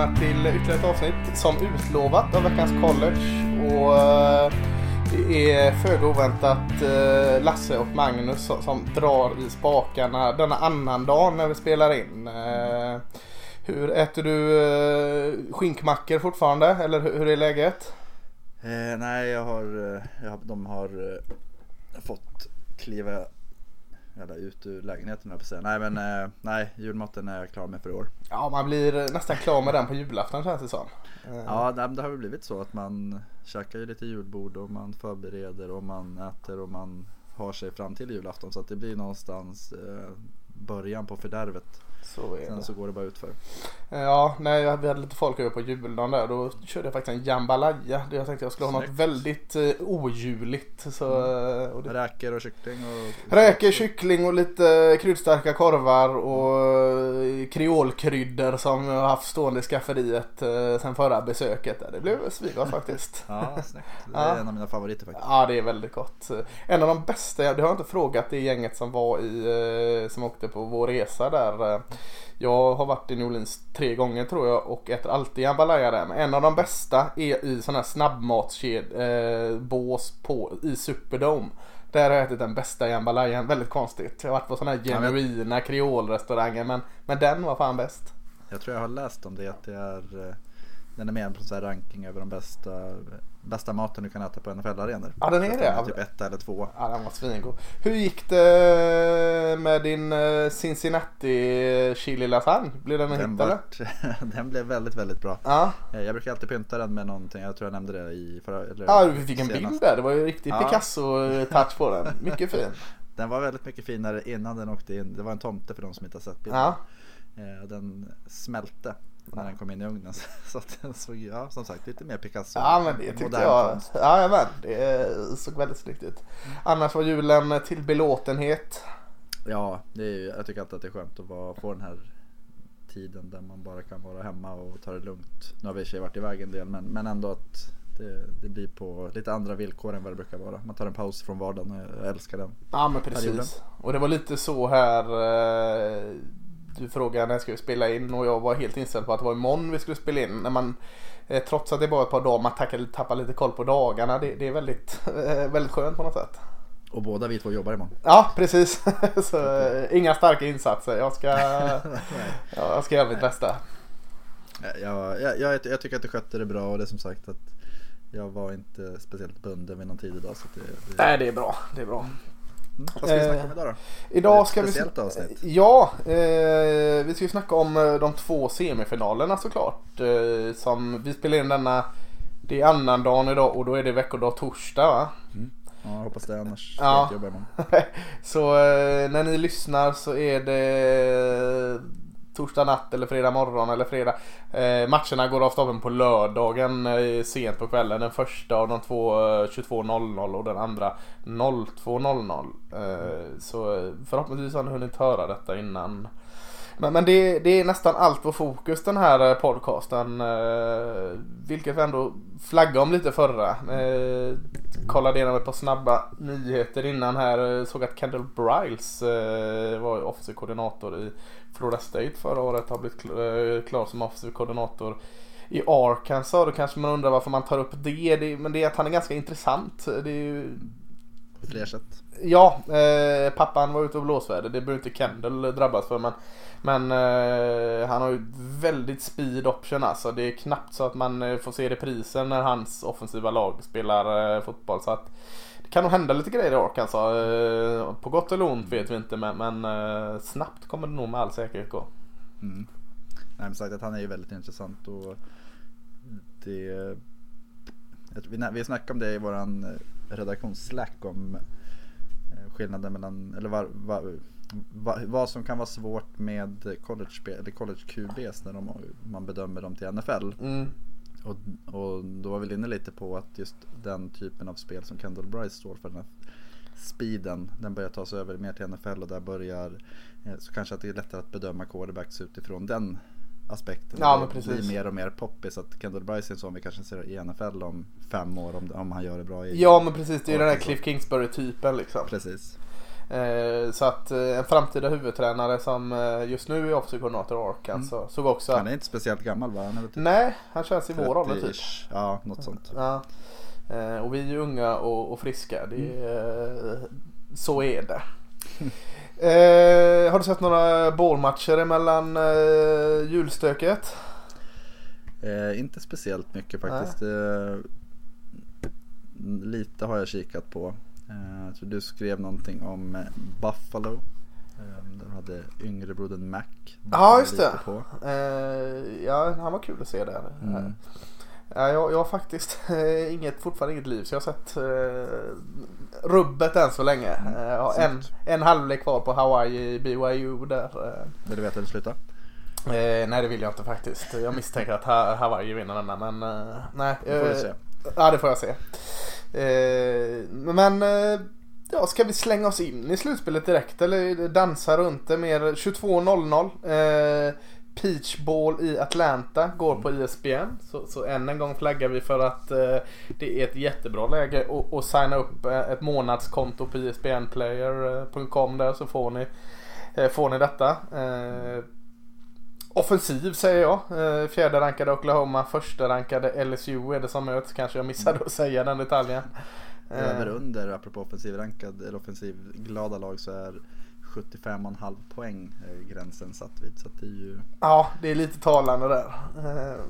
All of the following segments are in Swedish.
Välkomna till ytterligare ett avsnitt som utlovat av veckans college. Och eh, det är föga oväntat eh, Lasse och Magnus som, drar i spakarna denna annan dag när vi spelar in. Eh, hur äter du skinkmackor fortfarande? Eller hur är läget? Eh, nej, jag har, jag har, de har fått kliva jävla ut ur lägenheten jag säga. Nej men eh, nej, julmaten är jag klar med för i år. Ja, man blir nästan klar med den på julafton känns det som. Eh, Ja, det, det har väl blivit så att man käkar ju lite julbord och man förbereder och man äter och man har sig fram till julafton. Så att det blir någonstans eh, början på fördärvet. Så är Sen det. så går det bara utför. Ja, nej, jag- vi hade lite folk över på juldagen där. Då körde jag faktiskt en jambalaya. Jag tänkte jag skulle ha något Snyggt. väldigt eh, ojuligt. Så, eh, och det, Räkor och kyckling och... räkor, kyckling och lite kryddstarka korvar och eh, kreolkryddor som jag har haft stående i skafferiet eh, sen förra besöket. där. Det blev svingott faktiskt. Ja, snyggt. Det Ja. är en av mina favoriter faktiskt. Ja, det är väldigt gott. En av de bästa, det har jag inte frågat det gänget som var i, eh, som åkte på vår resa där. Eh, Jag har varit i New Orleans tre gånger tror jag och äter alltid jambalaya där. Men en av de bästa är i sån här snabbmatsbås på, i Superdome. Där har jag ätit den bästa jambalayan, väldigt konstigt. Jag har varit på såna här genuina kreolrestauranger men, men den var fan bäst. Jag tror jag har läst om det att det är eh, den är med på en sån ranking över de bästa, bästa maten du kan äta på NFL-arenor. Ja, den är det. Typ etta eller två. Ja, den var svingod. Hur gick det med din eh, Cincinnati chili lasagne? Blev den en Den, hit eller? vart, den blev väldigt, väldigt bra. Ja. Eh, Jag brukar alltid pynta den med någonting. Jag tror jag nämnde det i förra... Eller ja, vi fick en senast. bild där. Det var ju riktigt Ja. Picasso-touch på den. Mycket fin. Den var väldigt mycket finare innan den åkte in. Det var en tomte för de som inte har sett bilden. Ja. Eh, Den smälte när den kom in i ugnen. Så att den såg, ja som sagt, lite mer Picasso. ja, men det tyckte jag. konst. Ja, men det såg väldigt snyggt ut. Annars var julen till belåtenhet. Ja, det är, jag tycker alltid att det är skönt att vara, få den här tiden där man bara kan vara hemma och ta det lugnt. Nu har vi i och för sig varit iväg en del men, men ändå att det, det blir på lite andra villkor än vad det brukar vara. Man tar en paus från vardagen och jag älskar den. Ja, men Perioden. precis. Och det var lite så här. Du frågade när ska vi spela in och jag var helt inställd på att det var imorgon vi skulle spela in. När man, eh, trots att det bara är ett par dagar, man tackar, tappar lite koll på dagarna. Det, det är väldigt, eh, väldigt skönt på något sätt. Och båda vi två jobbar imorgon. Ja, precis. så, eh, inga starka insatser. Jag ska, ja, jag ska göra mitt bästa. Jag, jag, jag, jag tycker att du skötte det bra och det är som sagt att jag var inte speciellt bunden vid någon tid idag. Så det, det, Nej, det är bra. Det är bra. Mm. Vad ska vi snacka Eh, om idag då? Idag ska vi... avsnitt. Ja, eh, vi ska ju snacka om eh, de två semifinalerna såklart. Eh, som vi spelar in denna... Det är annandagen idag och då är det veckodag torsdag va? Ja, jag hoppas det annars Ja. ska jag inte jobba imorgon. så eh, när ni lyssnar så är det torsdag natt eller fredag morgon eller fredag. Eh, matcherna går av stapeln på lördagen eh, sent på kvällen. Den första av de två eh, 22.00 och den andra 02.00. Eh, så eh, förhoppningsvis har ni hunnit höra detta innan. Men, men det, det är nästan allt på fokus den här eh, podcasten. Eh, vilket vi ändå flaggade om lite förra. Eh, kollade igenom ett par snabba nyheter innan här. Såg att Kendall Bryles eh, var offensiv koordinator i Florida State förra året. Har blivit kl- klar som offensiv koordinator i Arkansas. Då kanske man undrar varför man tar upp det. det men det är att han är ganska intressant. Det är ju På fler sätt. Ja, eh, pappan var ute och blåsväder. Det behöver inte Kendall drabbas för. Men, men eh, han har ju väldigt speed option alltså. Det är knappt så att man eh, får se reprisen när hans offensiva lag spelar eh, fotboll. Så att det kan nog hända lite grejer i Arkansas. Alltså. Eh, på gott eller ont vet vi inte. Men, men eh, snabbt kommer det nog med all säkerhet gå. Mm. Nej, men sagt att han är ju väldigt intressant och det... Vi, vi snackade om det i våran eh, redaktions Slack om eh, skillnaden mellan, eller var, var, va- vad som kan vara svårt med college, eller college QBs när de, man bedömer dem till NFL. Mm. Och, och då var vi inne lite på att just den typen av spel som Kendall Bryce står för, den här speeden, den börjar ta sig över mer till NFL och där börjar eh, så kanske att det är lättare att bedöma quarterbacks utifrån den aspekten. Ja, det men precis. blir mer och mer poppis att Kendall Bryce är en sån vi kanske ser i NFL om fem år om, om han gör det bra i Ja men precis, det är ju den här. Cliff Kingsbury typen liksom. Precis. Eh, så att eh, en framtida huvudtränare som eh, just nu är offensiv koordinator i Arkansas mm. såg också Han är inte speciellt gammal va? Han typ Nej, han känns i vår ålder typ. Ja, något sånt. Ja. Eh, och vi är ju unga och, och friska. Det, mm. Så är det. har du sett några bålmatcher emellan julstöket? Eh, inte speciellt mycket faktiskt. Eh, lite har jag kikat på. Eh, jag tror du skrev någonting om eh, Buffalo. Eh, de hade yngre brodern Mac. Ja just det. Eh, ja han var kul att se där. Mm. Ja, jag, jag har faktiskt inget, fortfarande inget liv så jag har sett eh, rubbet än så länge. Mm. Jag har en, en halvlek kvar på Hawaii BYU där. Vill du veta hur det slutar? Eh, nej det vill jag inte faktiskt. Jag misstänker att Hawaii vinner denna men eh, nej. Det får vi se. Ja det får jag se. Eh, men eh, ja, ska vi slänga oss in i slutspelet direkt eller dansa runt det mer? 22.00. Eh, Peach Ball i Atlanta går på ISBN. Så, så än en gång flaggar vi för att eh, det är ett jättebra läge att, att signa upp eh, ett månadskonto på ISBNplayer.com där så får ni, eh, får ni detta. Eh, Offensiv säger jag. Eh, fjärde rankade Oklahoma, första rankade LSU är det som möts. Kanske jag missade att säga den detaljen. Över eh. under, apropå offensiv rankad eller offensiv glada lag så är 75,5 poäng gränsen satt vid. Så det är ju... Ja, det är lite talande där. Eh,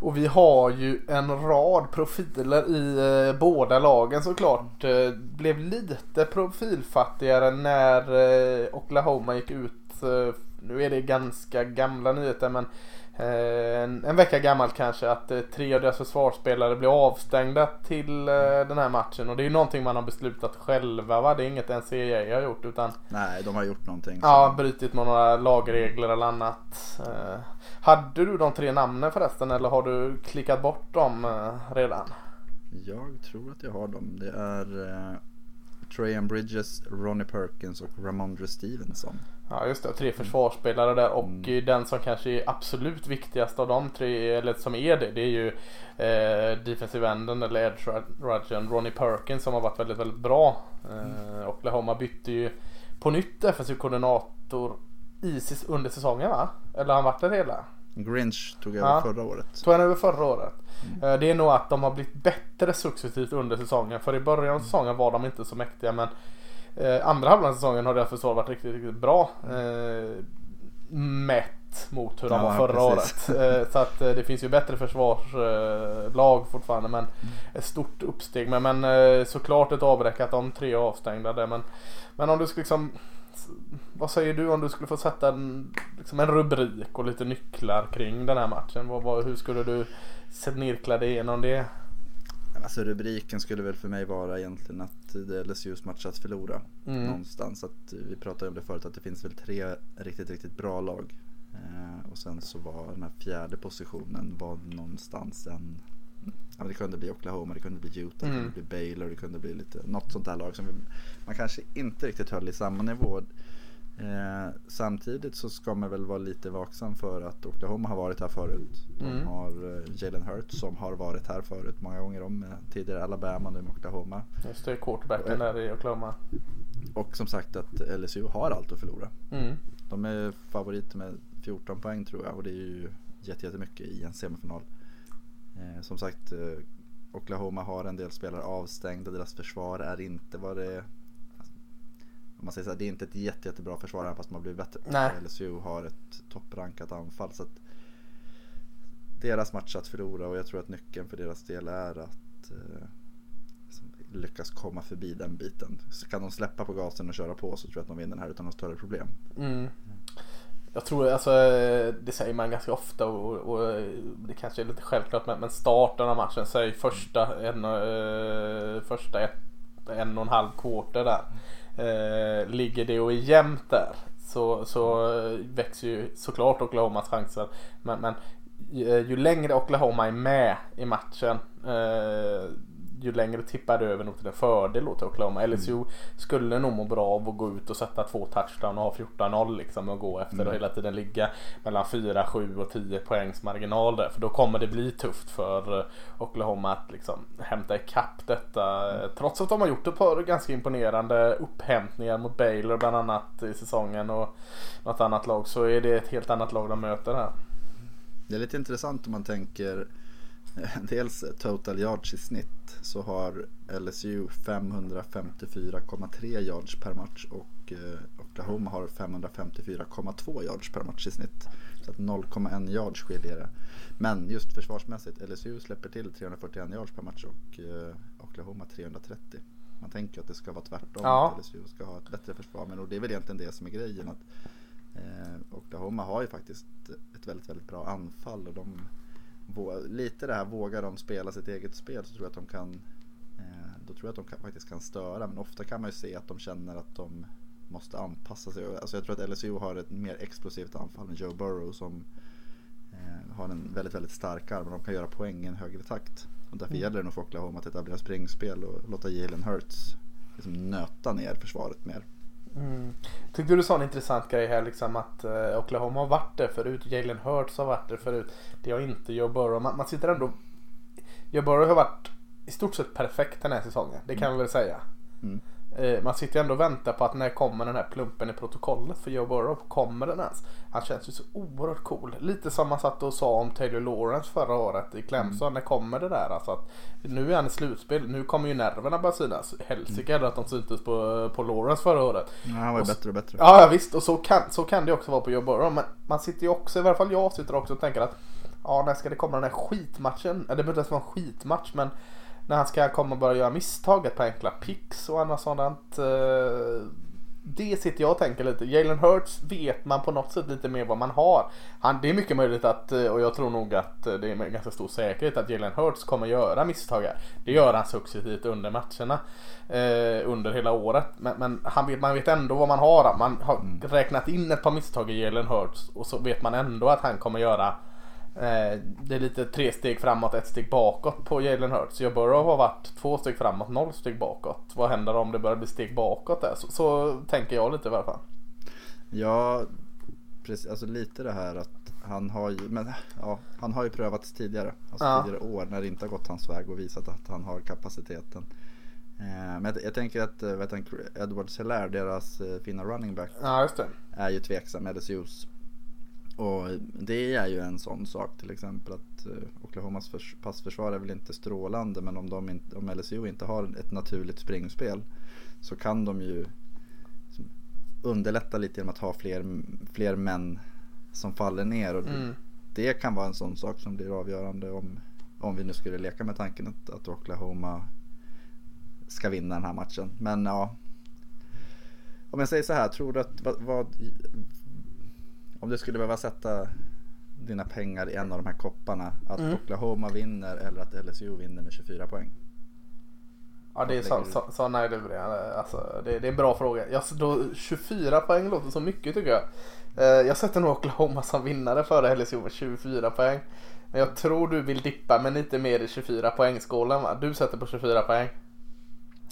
och vi har ju en rad profiler i båda lagen såklart. Blev lite profilfattigare när Oklahoma gick ut nu är det ganska gamla nyheter men eh, en, en, vecka gammalt kanske att eh, tre av deras försvarsspelare blir avstängda till eh, den här matchen och det är ju någonting man har beslutat själva va? Det är inget NCAA har gjort utan Nej, de har gjort någonting. Så. Ja, brutit mot några lagregler eller annat. Hade du de tre namnen förresten eller har du klickat bort dem redan? Jag tror att jag har dem. Det är Trajan Bridges, Ronnie Perkins och Ramondre Stevenson. Ja just det, tre försvarsspelare där och mm. den som kanske är absolut viktigast av de tre, eller som är det, det är ju eh, defensive enden eller edge rushen Ronnie Perkins som har varit väldigt, väldigt bra. Eh, mm. Oklahoma bytte ju på nytt defensiv koordinator i, under säsongen va? Eller har han varit där hela? Grinch tog över ja. förra året. Tog han över förra året. Mm. Eh, det är nog att de har blivit bättre successivt under säsongen. För i början av säsongen var de inte så mäktiga men Eh, andra halvan av säsongen har deras försvar varit riktigt, riktigt bra. Eh, mätt mot hur de ja, var förra precis. året. Så att det finns ju bättre försvarslag fortfarande men mm. ett stort uppsteg. Men, men såklart ett avbräck att de tre är avstängda där. Men, men om du skulle liksom vad säger du om du skulle få sätta en, liksom en rubrik och lite nycklar kring den här matchen? Vad, vad, hur skulle du snirkla dig igenom det? Alltså rubriken skulle väl för mig vara egentligen att det är LSUs match att förlora. Mm. Någonstans. Att, vi pratade om det förut att det finns väl tre riktigt, riktigt bra lag. Eh, och sen så var den här fjärde positionen var någonstans en Ja, det kunde bli Oklahoma, det kunde bli Utah, mm. det kunde bli Baylor, det kunde bli lite, något sånt där lag som vi, man kanske inte riktigt höll i samma nivå. Eh, samtidigt så ska man väl vara lite vaksam för att Oklahoma har varit här förut. De mm. har eh, Jalen Hurts som har varit här förut många gånger om. Eh, tidigare Alabama, nu med Oklahoma. Just det, quarterbacken där i Oklahoma. Och som sagt att LSU har allt att förlora. Mm. De är favoriter med 14 poäng tror jag och det är ju jättemycket i en semifinal. Eh, som sagt eh, Oklahoma har en del spelare avstängda, deras försvar är inte vad det är man säger så här, det är inte ett jätte, jättebra försvar även fast man blir bättre. Nej. LSU har ett topprankat anfall. Så att deras match att förlora och jag tror att nyckeln för deras del är att eh, lyckas komma förbi den biten. Så kan de släppa på gasen och köra på så tror jag att de vinner den här utan några större problem. Mm. Jag tror, alltså det säger man ganska ofta och, och det kanske är lite självklart men, starten av matchen, säg första en, eh, första ett, en och en halv quarter där. Eh, ligger det och är jämnt där så, så växer ju såklart Oklahomas chanser. Men, men ju, ju längre Oklahoma är med i matchen eh, ju längre tippar det över nog till en fördel åt Oklahoma. LSU mm. skulle nog må bra av att gå ut och sätta två touchdown och ha 14-0 liksom och gå efter mm. och hela tiden ligga mellan 4, 7 och 10 poängs marginal där. För då kommer det bli tufft för eh, Oklahoma att liksom hämta ikapp detta. Mm. Trots att de har gjort ett par ganska imponerande upphämtningar mot Baylor bland annat i säsongen och något annat lag så är det ett helt annat lag de möter här. Det är lite intressant om man tänker dels total yards i snitt så har LSU 554,3 yards per match och eh, Oklahoma har 554,2 yards per match i snitt. Så att 0,1 yards skiljer det. Men just försvarsmässigt, LSU släpper till 341 yards per match och eh, Oklahoma 330. Man tänker att det ska vara tvärtom, ja. att LSU ska ha ett bättre försvar. Men det är väl egentligen det som är grejen. Att, eh, Oklahoma har ju faktiskt ett väldigt, väldigt bra anfall och de lite det här, vågar de spela sitt eget spel så tror jag att de kan eh, då tror jag att de kan, faktiskt kan störa men ofta kan man ju se att de känner att de måste anpassa sig. Alltså jag tror att LSU har ett mer explosivt anfall än Joe Burrow som eh, har en väldigt, väldigt stark arm och de kan göra poäng i en högre takt. Och därför mm. gäller det nog för Oklahoma att etablera springspel och låta Jalen Hurts liksom nöta ner försvaret mer. Mm. Tyckte du sa en intressant grej här liksom att uh, Oklahoma har varit där förut. Jalen Hurts har varit där förut. Det har inte Joe Burrow. Man, man sitter ändå... Joe Burrow har varit i stort sett perfekt den här säsongen. Det kan mm. vi väl säga. Mm. Eh, man sitter ändå och väntar på att när kommer den här plumpen i protokollet för Joe Burrow? Kommer den ens? Han känns ju så oerhört cool. Lite som man satt och sa om Taylor Lawrence förra året i Clemson. Mm. När kommer det där? Alltså att nu är han i slutspel. Nu kommer ju nerverna börja synas. Helsike mm. att de syntes på, på Lawrence förra året. Ja, han var ju bättre och bättre. Ja visst och så kan, så kan det också vara på Joe Burrow. Men man sitter ju också, i varje fall jag sitter också och tänker att Ja när ska det komma den här skitmatchen? Det behöver inte ens vara en skitmatch men när han ska komma och börja göra misstaget på enkla picks och annat sådant. Eh, det sitter jag och tänker lite. Jalen Hurts vet man på något sätt lite mer vad man har. Han, det är mycket möjligt att, eh, och jag tror nog att det är med ganska stor säkerhet att Jalen Hurts kommer göra misstag här. Det gör han successivt under matcherna. Eh, under hela året. Men, men, han vet, man vet ändå vad man har. Man har mm. räknat in ett par misstag i Jalen Hurts och så vet man ändå att han kommer göra Eh, det är lite tre steg framåt, ett steg bakåt på Jalen Hurts. Joe Burrow har varit två steg framåt, noll steg bakåt. Vad händer om det börjar bli steg bakåt där? Så, så tänker jag lite i alla fall. Ja, precis. Alltså lite det här att han har ju, men, ja, han har ju prövats tidigare. Alltså ja. tidigare år när det inte har gått hans väg och visat att han har kapaciteten. Eh, men jag, jag, tänker att vet du, Edward Selaire, deras eh, fina running back, ja, är ju tveksam. LSUs och det är ju en sån sak till exempel att eh, Oklahomas passförsvar är väl inte strålande men om, de inte, om LSU inte har ett naturligt springspel så kan de ju underlätta lite genom att ha fler, fler män som faller ner. Och mm. Det kan vara en sån sak som blir avgörande om, om vi nu skulle leka med tanken att, att Oklahoma ska vinna den här matchen. Men ja, om jag säger så här, tror du att vad, vad om du skulle behöva sätta dina pengar i en av de här kopparna. Att mm. Oklahoma vinner eller att LSU vinner med 24 poäng. Ja det är så, så, så det, alltså, det, det är en bra fråga. Jag, då, 24 poäng låter så mycket tycker jag. Eh, jag sätter nog Oklahoma som vinnare före LSU med 24 poäng. Men jag tror du vill dippa med lite mer i 24 poängskålen va? Du sätter på 24 poäng.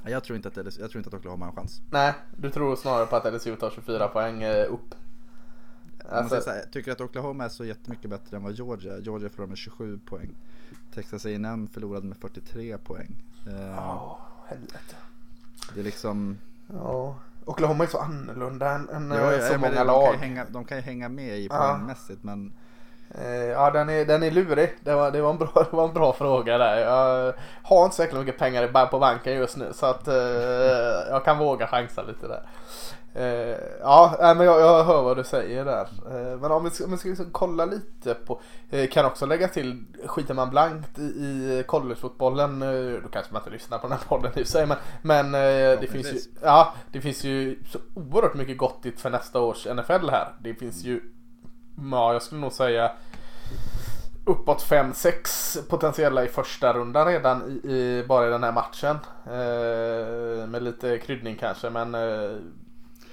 Jag tror inte att, LSU, jag tror inte att Oklahoma har en chans. Nej, du tror snarare på att LSU tar 24 poäng eh, upp. Alltså, jag här, tycker att Oklahoma är så jättemycket bättre än vad Georgia Georgia förlorade med 27 poäng. Texas A&M förlorade med 43 poäng. Eh, ja, oh, helvete. Det är liksom... Ja. Oklahoma är så annorlunda än, än ja, så många de lag. Kan hänga, de kan ju hänga med i poängmässigt ja. men... Eh, ja den är, den är lurig. Det var, det, var en bra, det var en bra fråga där. Jag har inte så mycket pengar på banken just nu så att eh, jag kan våga chansa lite där. Eh, ja, men jag, jag hör vad du säger där. Eh, men om vi ska, om vi ska liksom kolla lite på, eh, kan också lägga till, skiter man blankt i, i collegefotbollen, eh, då kanske man inte lyssnar på den här podden i sig, men, men eh, det, finns ju, ja, det finns ju så oerhört mycket gottigt för nästa års NFL här. Det finns ju, ja jag skulle nog säga uppåt 5-6 potentiella i första rundan redan i, i, bara i den här matchen. Eh, med lite kryddning kanske men eh,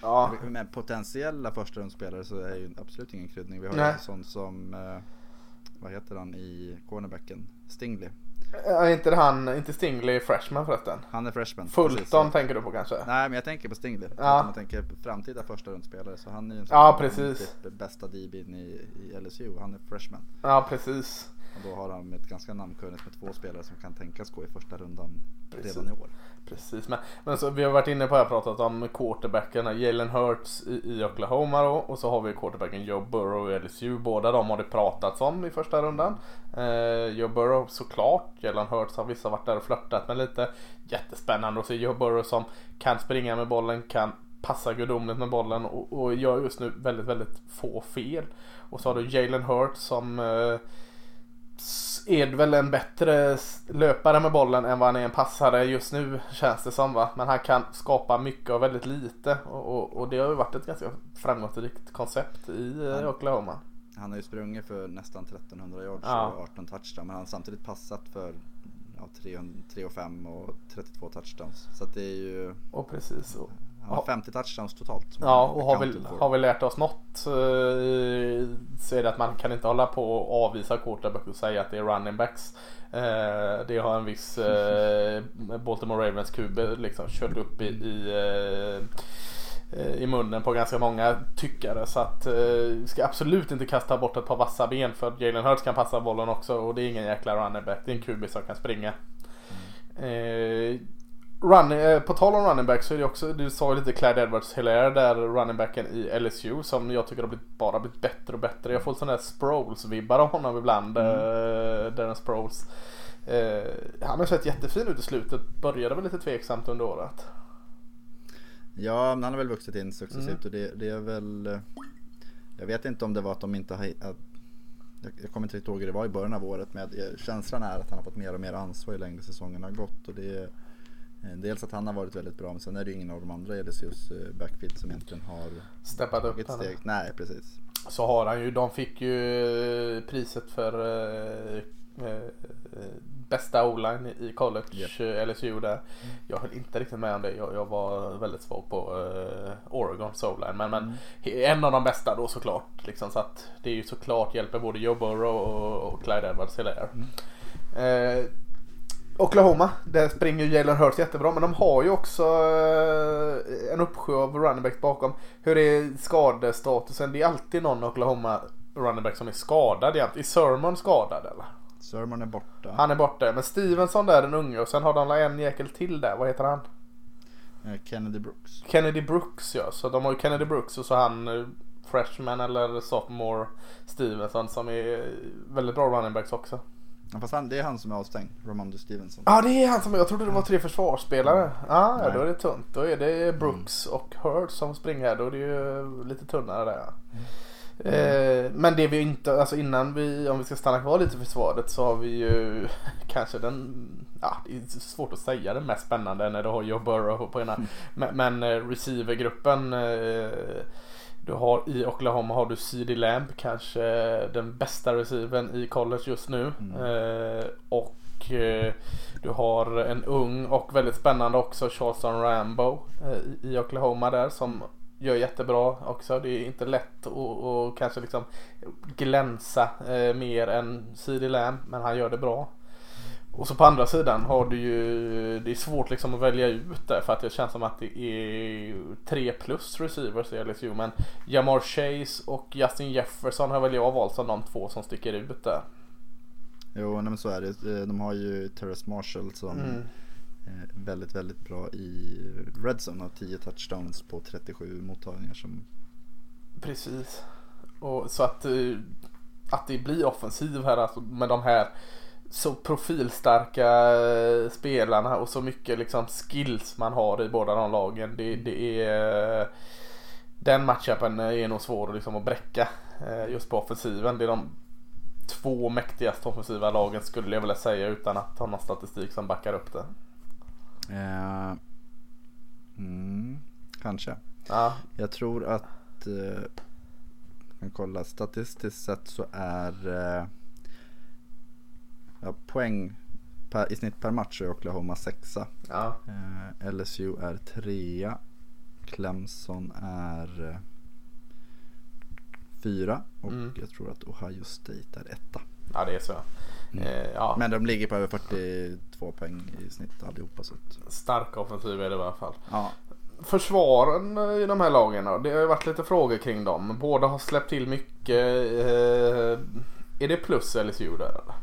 Ja. Med potentiella förstahundsspelare så är ju absolut ingen kryddning. Vi har ju en sån som, eh, vad heter han i cornerbacken? Stingley. Är inte han, inte Stingley freshman förresten? Han är freshman. Fulton precis. tänker du på kanske? Nej men jag tänker på Stingley. Ja. Man tänker på framtida första rundspelare så han är ju en sån Ja, precis. Typ bästa DB'n i, i LSU. Han är freshman. Ja precis. Och då har han ett ganska namnkunnigt med två spelare som kan tänkas gå i första rundan Precis. redan i år. Precis, men, men så, vi har varit inne på, har pratat om quarterbackarna, Jalen Hurts i, i Oklahoma då och så har vi quarterbacken Joe Burrow i LSU. Båda de har det pratats om i första rundan. Eh, Joe Burrow såklart, Jalen Hurts har vissa varit där och flörtat med lite. Jättespännande att se Joe Burrow som kan springa med bollen, kan passa gudomligt med bollen och, och gör just nu väldigt, väldigt få fel. Och så har du Jalen Hurts som eh, är väl en bättre löpare med bollen än vad han är en passare just nu känns det som va. Men han kan skapa mycket och väldigt lite och, och, och det har ju varit ett ganska framgångsrikt koncept i eh, Oklahoma. Han har ju sprungit för nästan 1300 yards Ja. och 18 touchdowns. Men han har samtidigt passat för ja, 3 och 5 och 32 touchdowns. Så det är ju, Och precis. Och, han har Ja. 50 touchdowns totalt. ja, och har vi, har vi lärt oss något eh, så är det att man kan inte hålla på och avvisa quarterback och säga att det är running backs. Eh, det har en viss eh, Baltimore Ravens QB liksom kört upp i, i eh, eh, i munnen på ganska många tyckare så att eh, vi ska absolut inte kasta bort ett par vassa ben för Jalen Hurts kan passa bollen också och det är ingen jäkla running back. Det är en QB som kan springa. Eh, run, eh, på tal om running back så är det också, du sa ju lite Clyde Edwards Hilaire där running backen i LSU som jag tycker har blivit, bara blivit bättre och bättre. Jag får sådana där Sproles-vibbar av honom ibland. Mm. Eh, Darren Sproles. Eh, han har sett jättefin ut i slutet. Började väl lite tveksamt under året. Ja, men han har väl vuxit in successivt Mm. och det, det är väl eh, Jag vet inte om det var att de inte har att, jag, kommer inte riktigt ihåg hur det var i början av året men jag- känslan är att han har fått mer och mer ansvar ju längre säsongen har gått och det Dels att han har varit väldigt bra men sen är det ju ingen av de andra i LSUs eh, backfield som egentligen har Steppat upp han. steg. Nej precis. Så har han ju, de fick ju eh, priset för eh, eh, bästa o-line i college, eh, LSU där. Jag höll inte riktigt med om det. Jag, jag var väldigt svag på eh, Oregons o-line. Men, men en av de bästa då såklart. Liksom, så att det är ju såklart hjälper både Joe Burrow och, och Clyde Edwards Hilaire. Oklahoma, där springer ju Jalen Hurts jättebra men de har ju också eh, en uppsjö av running backs bakom. Hur är skadestatusen? Det är alltid någon Oklahoma running back som är skadad egentligen. Är Sermon skadad eller? Sermon är borta. Han är borta. Men Stevenson där den unge och sen har de en jäkel till där. Vad heter han? Eh, Kennedy Brooks. Kennedy Brooks ja. Så de har ju Kennedy Brooks och så han eh, freshman eller sophomore Stevenson som är väldigt bra running backs också. Ja, fast han, det är han som är avstängd. Romondo Stevenson. Ja det är han som, jag trodde det var tre försvarsspelare. Ja, ja då är det tunt. Då är det Brooks och Hurts som springer. Då är det ju lite tunnare där. Eh, men det vi inte, alltså innan vi, om vi ska stanna kvar lite i försvaret så har vi ju kanske den, ja det är svårt att säga den mest spännande när du har Joe Burrow på ena. Men, men eh, receivergruppen eh, du har i Oklahoma har du CD Lamb, kanske den bästa receivern i college just nu. Eh, och eh, du har en ung och väldigt spännande också Charleston Rambo eh, i- Oklahoma där som gör jättebra också. Det är inte lätt att, att kanske liksom glänsa eh, mer än CD Lamb men han gör det bra. Och så på andra sidan har du ju, det är svårt liksom att välja ut där för att det känns som att det är tre plus receivers i LSU men Jamar Chase och Justin Jefferson har väl jag valt som de två som sticker ut där. Jo, nej, men så är det. Eh, De har ju Terrace Marshall som Mm. eh, väldigt, väldigt bra i Redzone. Har 10 touchdowns på 37 mottagningar som Precis. Och så att, eh, att det blir offensiv här alltså, med de här så profilstarka eh, spelarna och så mycket liksom skills man har i båda de lagen. Det, det är den matchupen är nog svår liksom att bräcka eh, just på offensiven. Det är de två mäktigaste offensiva lagen skulle jag vilja säga utan att ha någon statistik som backar upp det. Eh, mm, kanske. Ja, Jag tror att, eh, jag kan kolla, statistiskt sett så är eh, ja, poäng per, i snitt per match är Oklahoma sexa. ja. Eh, LSU är trea. Clemson är eh, fyra. Och Mm. jag tror att Ohio State är etta. Ja det är så. Eh, ja, Men de ligger på över 42 poäng i snitt allihopa. Så att, stark offensiv är det i alla fall. ja. Försvaren eh, i de här lagen då? Det har ju varit lite frågor kring dem. Båda har släppt till mycket. Eh, är det plus LSU där eller?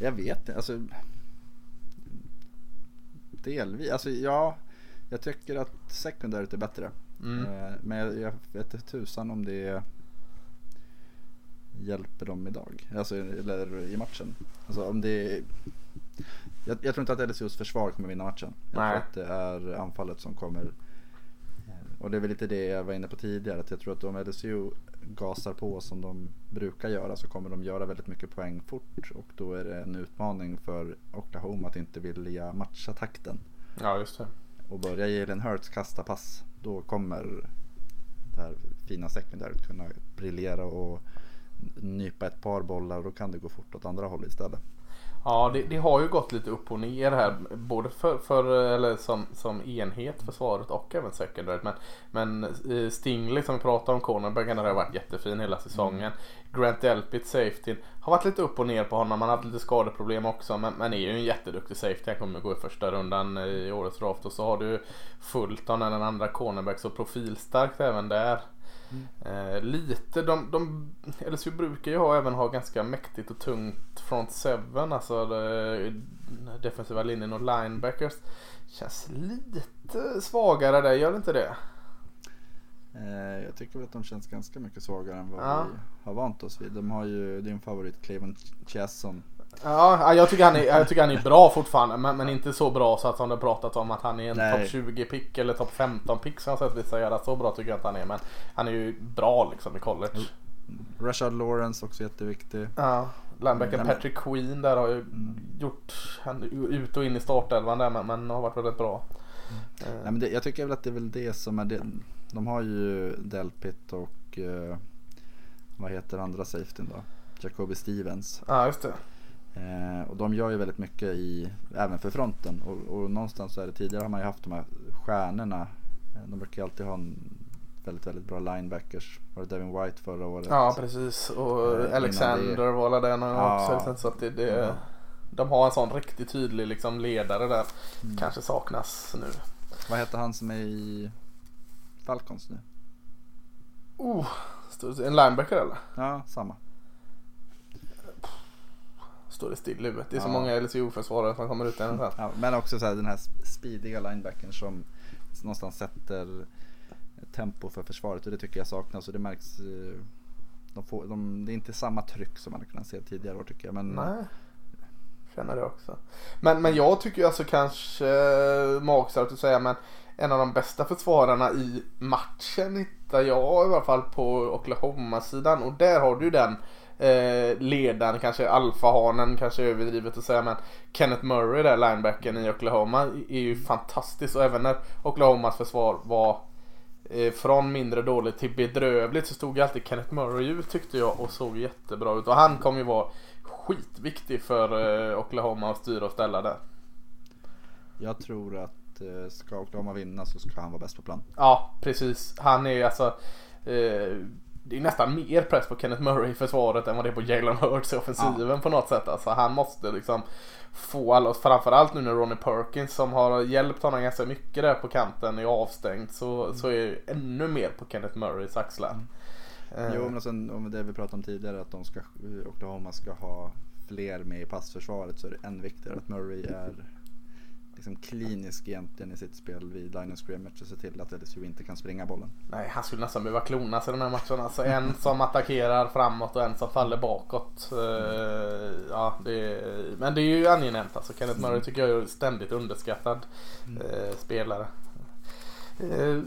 Jag vet inte, alltså. Delvis, alltså ja. Jag tycker att sekundaryt är bättre. Mm. Eh, Men jag, jag vet inte tusan om det hjälper dem idag. Alltså eller i matchen. Alltså om det jag, jag tror inte att LSUs försvar kommer vinna matchen. Jag Nej. tror att det är anfallet som kommer. eh, Och det är väl lite det jag var inne på tidigare. Att jag tror att om LSU gasar på som de brukar göra så kommer de göra väldigt mycket poäng fort. Och då är det en utmaning för Oklahoma att inte vilja matcha takten. Ja just det. Och börjar Jalen Hurts kasta pass då kommer det här fina sekundáret kunna briljera och nypa ett par bollar och då kan det gå fort åt andra hållet istället. Ja det, det har ju gått lite upp och ner här. Både för, för eller som, som enhet försvaret och även secondaryt. Men, men eh, Stingley som vi pratade om cornerbacken har varit jättefin hela säsongen. Grant Delpit safety har varit lite upp och ner på honom. Han har haft lite skadeproblem också. Men, men är ju en jätteduktig safety. Han kommer gå i första rundan i årets draft. Och så har du Fulton, den andra cornerback. Så profilstarkt även där. Eh, lite, de, de, LSU brukar ju ha, även ha ganska mäktigt och tungt front seven, alltså det, defensiva linjen och linebackers. Känns lite svagare där, gör det inte det? Eh, jag tycker väl att de känns ganska mycket svagare än vad Ja. vi har vant oss vid. De har ju din favorit Cleveland Chasson. Ja, ja, jag tycker han är, jag tycker han är bra fortfarande, men, men inte så bra så att som det pratat om att han är en topp 20 pick eller topp 15 pick som jag sett vissa göra. Så bra tycker jag inte han är, men han är ju bra liksom i college. Rashard Lawrence också jätteviktig. Ja, linebacken Mm, Patrick Queen där har ju gjort, han ut och in i startelvan där men, men har varit väldigt bra. Eh, Nej, men det, jag tycker väl att det är väl det som är det. De har ju Delpit och eh, vad heter andra safetyn då? Jacoby Stevens. Ja, just det. Eh, och de gör ju väldigt mycket i, även för fronten. Och, och någonstans så är det tidigare har man ju haft de här stjärnorna. Eh, De brukar ju alltid ha en väldigt, väldigt bra linebackers. Var det Devin White förra året? Ja, precis. Och Eh, Alexander det- var väl den Ja. också. Så att det, det, Ja. De har en sån riktigt tydlig liksom, ledare där. Mm. Kanske saknas nu. Vad heter han som är i Falcons nu? Oh, det- en linebacker eller? Ja, samma. Står det still i huvudet. Det är så Ja. många LSU-försvarare som kommer ut i här. Ja, men också så här, den här speediga linebacken som någonstans sätter tempo för försvaret och det tycker jag saknas och det märks. eh, De får, de, det är inte samma tryck som man har kunnat se tidigare år tycker jag. Men Nej. Känner det också. Men, men jag tycker alltså kanske magstarkt att säga men en av de bästa försvararna i matchen hittar jag i alla fall på Oklahoma-sidan och där har du den eh, ledaren, kanske alfahanen, kanske överdrivet att säga men Kenneth Murray där, linebacken i Oklahoma är ju fantastisk och även när Oklahomas försvar var eh, från mindre dåligt till bedrövligt så stod ju alltid Kenneth Murray ut tyckte jag och såg jättebra ut och han kommer ju vara skitviktig för eh, Oklahoma att styra och ställa där. jag tror att ska Oklahoma vinna så ska han vara bäst på plan. Ja, precis. Han är alltså eh, det är nästan mer press på Kenneth Murray i försvaret än vad det är på Jalen Hurts i offensiven på något sätt. Alltså han måste liksom få alla, framförallt nu när Ronnie Perkins som har hjälpt honom ganska mycket där på kanten är avstängd så, så är det ännu mer på Kenneth Murrays axlar. Eh, Jo men sen om det vi pratade om tidigare att de ska, Oklahoma ska ha fler med i passförsvaret så är det än viktigare att Murray är liksom klinisk egentligen i sitt spel vid line of scrimmage och se till att LSU inte kan springa bollen. Nej, han skulle nästan behöva klonas i den här matchen. Alltså en som attackerar framåt och en som faller bakåt. Eh, ja, det är, men det är ju angenämt. Alltså Kenneth Murray tycker jag är ständigt underskattad eh, spelare. Eh,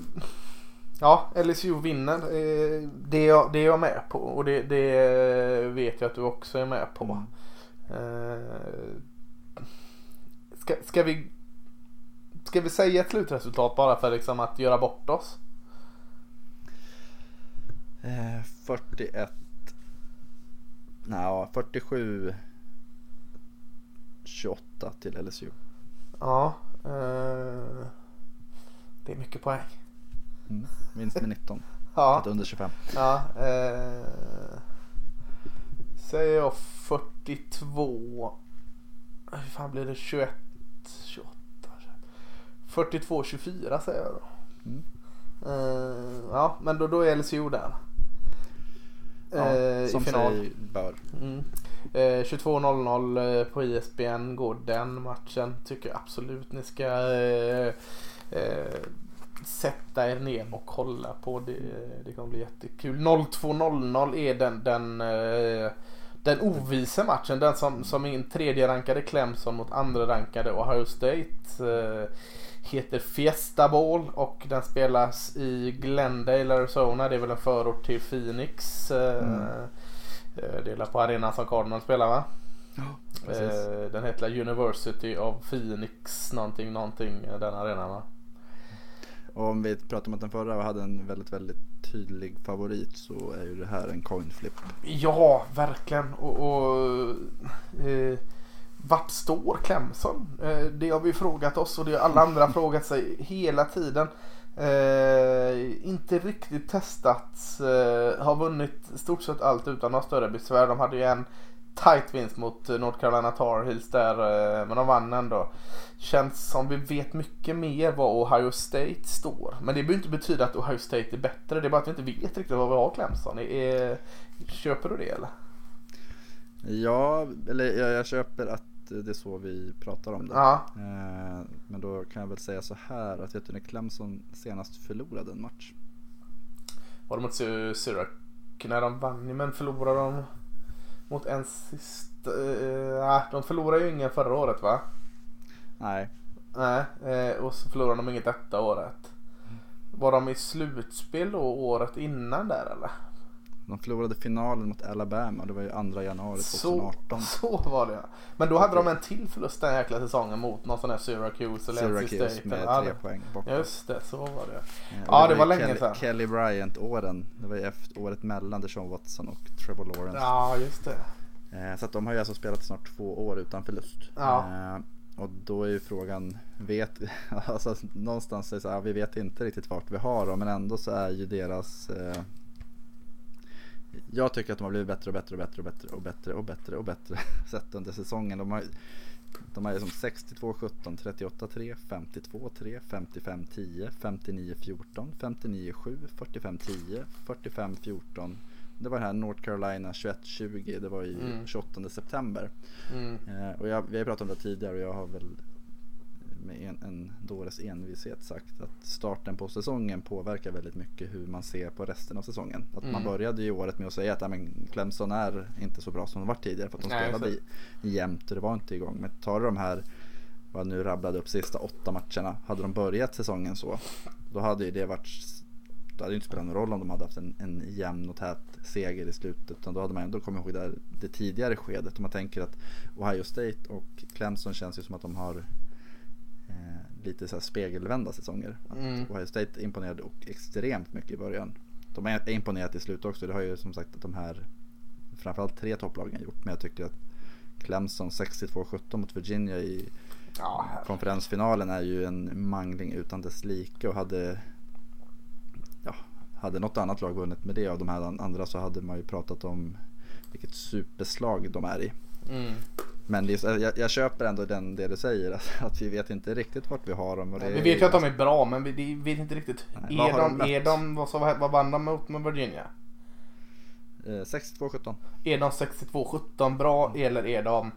ja, LSU vinner. Det, är jag, det är jag med på och det, det vet jag att du också är med på. Eh, ska, ska vi Ska vi säga ett slutresultat bara för liksom att göra bort oss? Eh, 41 Nej, 47 28 till LSU. Ja. Eh, det är mycket poäng. Mm. Vinst med 19. Ja. Ett under 25. ja eh, säger jag 42. Hur fan blir det? 21, 28, 42, 24 säger jag då. Mm. Eh, ja, men då, då är LSU där. Ja, I som final. sig bör. Mm. Eh, 22.00 eh, på ISBN går den matchen. Tycker jag absolut ni ska sätta er ner och kolla på. Det, det kommer bli jättekul. 02.00 är den, den, den ovisa matchen. Den som, som är en tredje rankade Clemson mot andra rankade Ohio State. Heter Fiesta Bowl och den spelas i Glendale, Arizona. Det är väl en förort till Phoenix. Eh, Mm. eh, Det är på arenan som Cardinals spelar va? Precis. Eh, Den heter University of Phoenix någonting, någonting, eh, den arenan va? Och om vi pratar om att den förra hade en väldigt, väldigt tydlig favorit så är ju det här en coin flip. Ja, verkligen. Och, och eh, vart står Clemson? Eh, det har vi frågat oss och det har alla andra frågat sig hela tiden. Eh, inte riktigt testat. Eh, har vunnit stort sett allt utan några större besvär. De hade ju en tight vinst mot eh, North Carolina Tar Heels där. Eh, men de vann ändå. Känns som vi vet mycket mer var Ohio State står. Men det behöver inte betyda att Ohio State är bättre. Det är bara att vi inte vet riktigt vad vi har Clemson. Är, köper du det eller? Ja, eller jag, jag köper att det är så vi pratar om det. Ja. Eh, men då kan jag väl säga så här att vet du när Clemson senast förlorade en match? Var det mot Sy- Syrac när de vann? Men förlorade de mot en sista? Uh, nej, de förlorade ju ingen förra året va? Nej, Nej, eh, och så förlorade de inget detta året. Var de i slutspel då året innan där eller? De förlorade finalen mot Alabama. Det var ju 2 januari Så, 2018. så var det ja. Men då hade de en till förlust den jäkla säsongen mot någon sån här Syracuse eller Syracuse State. med Ja, tre det- poäng borta. Just det, så var det. Och Ja, det var ju länge Kelly, sedan. Kelly Bryant åren. Det var ju efter året mellan Deshaun Watson och Trevor Lawrence. Ja, just det. Eh, Så att de har ju alltså spelat snart två år utan förlust. Ja. Eh, Och då är ju frågan, vet, alltså någonstans är det så här, vi vet inte riktigt vart vi har dem men ändå så är ju deras eh, Jag tycker att de har blivit bättre och bättre och bättre och bättre och bättre och bättre och bättre sett under säsongen. De har de är som 62-17, 38-3, 52-3, 55-10, 59-14, 59-7, 45-10, 45-14. Det var det här North Carolina 21-20, det var i Mm. 28 september. Mm. Eh, och jag, vi har pratat om det tidigare och jag har väl med en, en dåres envishet sagt att starten på säsongen påverkar väldigt mycket hur man ser på resten av säsongen. Att man Mm. började ju året med att säga att men Clemson är inte så bra som de varit tidigare för att de Nej, spelade i, jämnt och det var inte igång. Men tar du de här, vad nu rabblade upp sista åtta matcherna, hade de börjat säsongen så, då hade ju det varit det hade ju inte spelat någon roll om de hade haft en, en jämn och tät seger i slutet. Utan då hade man ändå kommit ihåg det, det tidigare skedet. Om man tänker att Ohio State och Clemson känns ju som att de har lite så spegelvända säsonger. Mm. Ohio State imponerade och extremt mycket i början. De är är imponerat i slutet också. Det har ju som sagt att de här framförallt tre topplagen gjort. Men jag tycker att Clemson 62-17 mot Virginia i Ja, konferensfinalen är ju en mangling utan dess like och hade ja, hade något annat lag vunnit med det av de här andra så hade man ju pratat om vilket superslag de är i. Mm. Men det är, jag, jag köper ändå den, det du säger, att, att vi vet inte riktigt vart vi har dem. Och det Vi är vet ju att de är bra men vi vi vet inte riktigt. Nej, är, de de, är de, vad, så, vad vann de mot med Virginia? eh, 62-17. Är de 62-17 bra eller är de